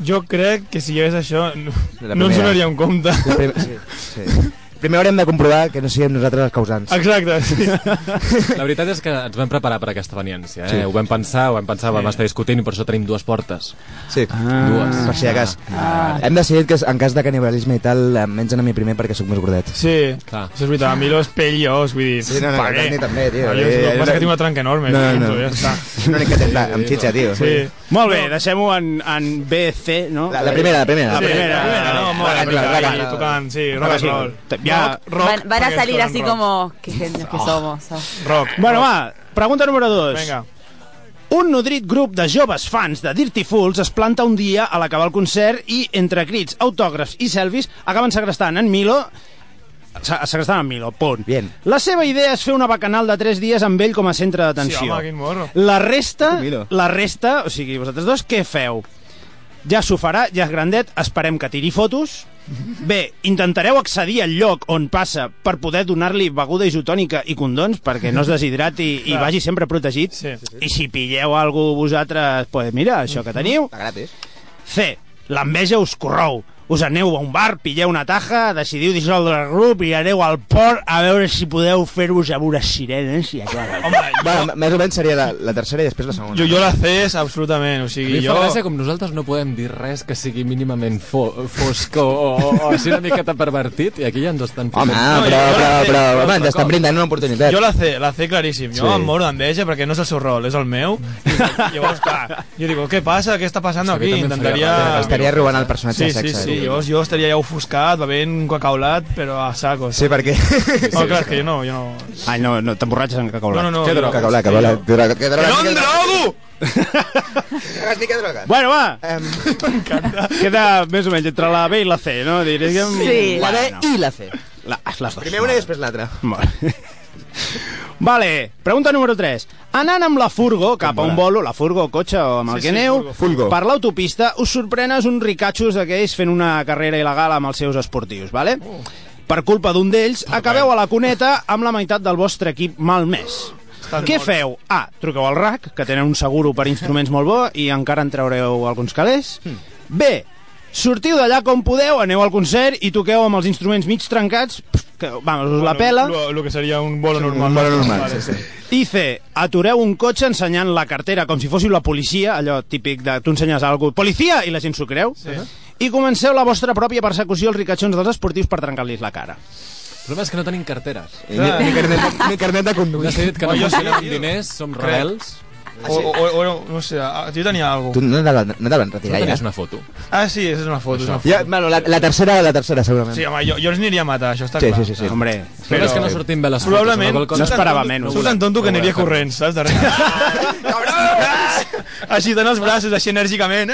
Jo crec que si hi hagués això no, no ens donaria un compte. La prim... sí, sí. Primer haurem de comprovar que no siguem nosaltres els causants. Exacte, sí. La veritat és que ens vam preparar per aquesta veniència. Eh? Sí. Ho vam pensar, ho vam pensar, vam estar discutint i per això tenim dues portes. Sí, Ah. Dues. per si de cas. Hem decidit que en cas de canibalisme i tal em mengen a mi primer perquè sóc més gordet. Sí, Clar. això és veritat. A mi los pellós, vull dir... Sí, no, no, què? Dani també, tio. No, jo, Eh, el que no- és que tinc una tranca enorme. No, punto, no. Ja està. És l'únic que pla, amb xitxa, tio. Sí. Molt bé, deixem-ho en, en B, C, no? La, la primera, la primera. La Sí, primera. la primera, no, molt bé, tocant, sí, rock and roll. Ja- Rock, rock, van, van a salir así rock. como... Qué genios que somos. ¿sabes? Rock. Bueno, rock. va, pregunta número 2. Vinga. Un nodrit grup de joves fans de Dirty Fools es planta un dia a l'acabar el concert i, entre crits, autògrafs i selfies, acaben segrestant en Milo se- segrestant en Milo, punt. Bien. La seva idea és fer una bacanal de 3 dies amb ell com a centre Sí, d'atenció. home, quin morro. La resta, Milo. la resta, o sigui, vosaltres dos, què feu? Ja s'ho farà, ja és grandet, esperem que tiri fotos. Bé, intentareu accedir al lloc on passa per poder donar-li beguda isotònica i condons perquè no es deshidrati i Clar. vagi sempre protegit. Sí. I si pilleu algú vosaltres, pues mira, això que teniu. Està gratis. C. L'enveja us corrou. Us aneu a un bar, pilleu una taja, decidiu dissoldre el grup i aneu al port a veure si podeu fer-vos amb unes sirenes i aclarar. Home, Bueno, més o menys seria la, la tercera i després la segona. jo, jo la C és absolutament, o A sigui, mi jo... fa gràcia com nosaltres no podem dir res que sigui mínimament fo fosc o, o, o així una miqueta pervertit i aquí ja ens estan Home, fotent. però, jo- jo però, sé, però, però home, ens estan brindant una oportunitat. Jo la C, la C claríssim. Jo Sí. em moro d'enveja perquè no és el seu rol, és el meu. I llavors, clar, jo digo, què passa? Què està passant a aquí? Intentaria... Estaria robant el personatge Sí, de sí, sexe. Sí, llavors jo estaria ja ofuscat, bevent un cacaulat, però a saco. Sí, perquè... No, clar, que jo no... Jo no... Ai, no, no t'emborratxes en cacaulat. No, no, no. Què jo- droga? Cacaula, cacaula. Droga, que droga, ¡Que no em drogo! drogues ni que drogues. Bueno, va, Em, queda més o menys entre la B i la C, no? Diríem... Sí. la B i la C. la, les dos. Primer una i després l'altra. Vale. Vale, pregunta número 3. Anant amb la furgo cap a un bolo, la furgo, cotxe o amb el Sí, que sí, aneu, furgo, furgo. per l'autopista, us sorprenes uns ricatxos d'aquells fent una carrera il·legal amb els seus esportius, vale? Per culpa d'un d'ells, acabeu a la cuneta amb la meitat del vostre equip malmès. Estan Què morts. feu? A. Truqueu al RAC, que tenen un seguro per instruments molt bo i encara en traureu alguns calés. B. Sortiu d'allà com podeu, aneu al concert i toqueu amb els instruments mig trencats, que, vamos, us la pela. Lo, lo que seria un bolo normal. Un bolo normal, Vale, sí, sí. I C. Atureu un cotxe ensenyant la cartera com si fóssiu la policia, allò típic de tu ensenyes a algú, policia, i la gent s'ho creu. Sí. I comenceu la vostra pròpia persecució als ricachons dels esportius per trencar-los la cara. El problema és que no tenim carteres. Ni, ni, carnet, ni carnet de conduir. decidit que no funcionem amb diners, som rebels. O, o, o, o, no sé, jo tenia alguna Tu no te la- no te la van retirar ja? tenies una foto. Ah, sí, és una foto. És una foto. Ja, bueno, la, la tercera, la tercera, segurament. Sí, home, jo, jo els aniria a matar, això està Sí, clar. sí, sí, sí. Hombre, problema és que no sortim bé les fotos. Probablement, No cosa- esperava menys. Soc tan tonto que No aniria corrents, saps? Darrere. així tant els braços, així enèrgicament.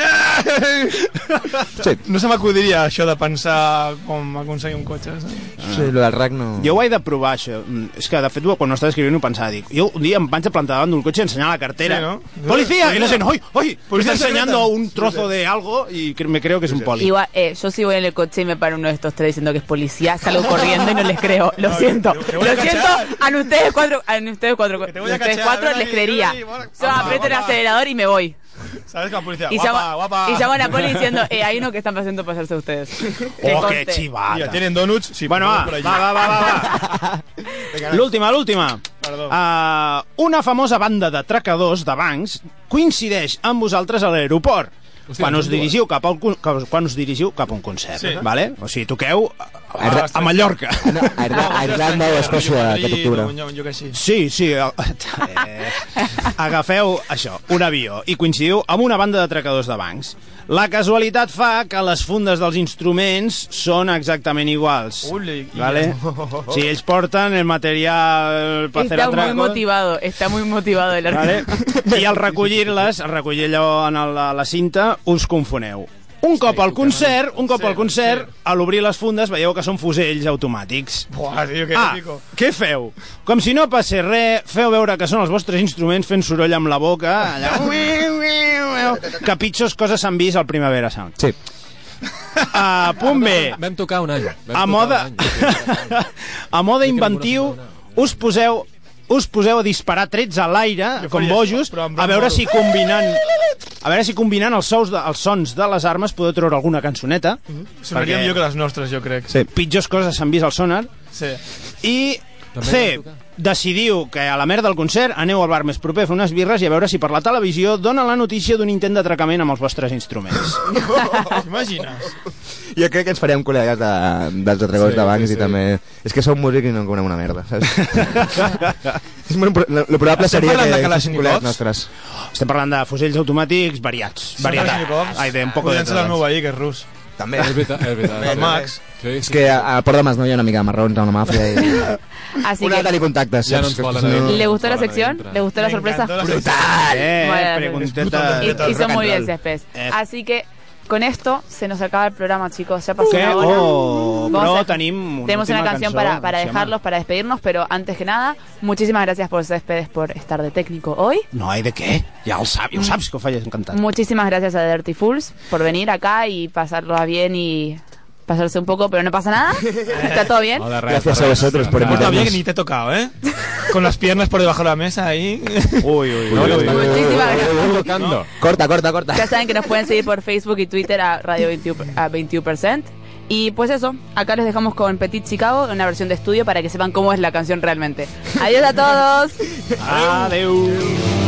Sí. No se m'acudiria això de pensar com aconseguir un cotxe. Saps? Sí, lo del RAC no... Jo ho he de provar, això. Mm, És que, de fet, quan no estava escrivint ho pensava. Dic, jo un dia em vaig a plantar davant d'un cotxe i ensenyar la cartera ¿no? policía, y le hacen, ¡ay, ay! Me Policía está enseñando un trozo de algo y cre- me creo que es un poli. Igual, eh, yo si voy en el coche y me para uno de estos tres diciendo que es policía, salgo corriendo y no les creo. Lo siento. te voy a Lo siento. A ustedes cuatro, a ustedes cuatro, a ustedes cachar, cuatro les creería. Yo aprieto el acelerador y me voy. ¿Sabes que la policía? Y guapa, llamo, guapa. y llamo a la poli diciendo, eh, hay uno que están pasando pasarse ustedes. ¡Oh, qué chivata! Mira, ¿tienen donuts? Sí, Bueno, va, por allí. va, va, va, va, va. L'última, l'última. Perdó. Uh, una famosa banda de tracadors de bancs coincideix amb vosaltres a l'aeroport. Hòstia, Quan us, dues. dirigiu cap a un, con- cap- quan us dirigiu cap a un concert, Sí. vale? O sigui, toqueu a, a, a Mallorca. No, a Irla- a Irlanda o a Escòcia aquest octubre. Sí. Sí, sí. Eh, agafeu això, un avió, i coincidiu amb una banda d'atracadors de bancs. La casualitat fa que les fundes dels instruments són exactament iguals. Uli, i- ¿Vale? Si ells porten el material per fer Está muy atracos... motivado, está muy motivado el Vale? I al recollir-les, al recollir allò en el, la cinta, us confoneu. Un cop al concert, un cop al concert, a l'obrir les fundes veieu que són fusells automàtics. Buah, tio, que Ah, què feu? Com si no passés res, feu veure que són els vostres instruments fent soroll amb la boca, allà... Que pitjors coses s'han vist al Primavera Sound. Sí. A punt B, Vam tocar un any. Vam a moda, un any. a moda inventiu, us poseu us poseu a disparar trets a l'aire, com bojos, això, a veure si combinant a veure si combinant els, sous de, els sons de les armes podeu treure alguna cançoneta. Sonaria Perquè- millor que les nostres, jo crec. Sí. Pitjors coses s'han vist al sonar. Sí. I També C. decidiu que a la merda del concert aneu al bar més proper a fer unes birres i a veure si per la televisió dona la notícia d'un intent d'atracament amb els vostres instruments. T'imagines? Jo crec que ens faríem col·legues de, dels atracadors Sí, de bancs sí, i sí. també... És que som músics i no en una merda, saps? és molt, pro- lo, lo probable Estem seria que de fossin Kalashnikovs? col·legues nostres. Estem parlant de fusells automàtics variats. Varietat. Ai, de un poco de Podríem ser el meu veí, que és rus. També. És veritat, és veritat. El Max. Sí, És que a- al Port de Masnou hi ha una mica de marrons amb la màfia i... Así Una de que, tenir contactes, Ja no saps? ens volen No- ahí. ¿le gustó la sección? ¿Le gustó la sorpresa? sección. Eh. Hizo muy bien Céspedes. Eh. Así que con esto se nos acaba el programa, chicos. Ya pasó Què? una hora. Oh, Vamos a- tenim Tenemos una canción para, para dejarlos, para despedirnos, pero antes que nada, muchísimas gracias por Céspedes por estar de técnico hoy. No, hay de? Ja el saps, ja ho saps que falles encantat. Muchísimas gracias a Dirty Fools por venir acá y pasarlo bien y pasarse un poco, pero no pasa nada. ¿Está todo bien? Gracias a vosotros por Está bien invitarnos. que ni te he tocado, ¿eh? Con las piernas por debajo de la mesa ahí. Uy, uy, No, uy, uy. no, Muchísimas gracias. Estamos tocando. Corta, corta, corta. Ya saben que nos pueden seguir por Facebook y Twitter a Radio 21, a 21%. Y pues eso, acá les dejamos con Petit Chicago, una versión de estudio para que sepan cómo es la canción realmente. Adiós a todos. Adeu.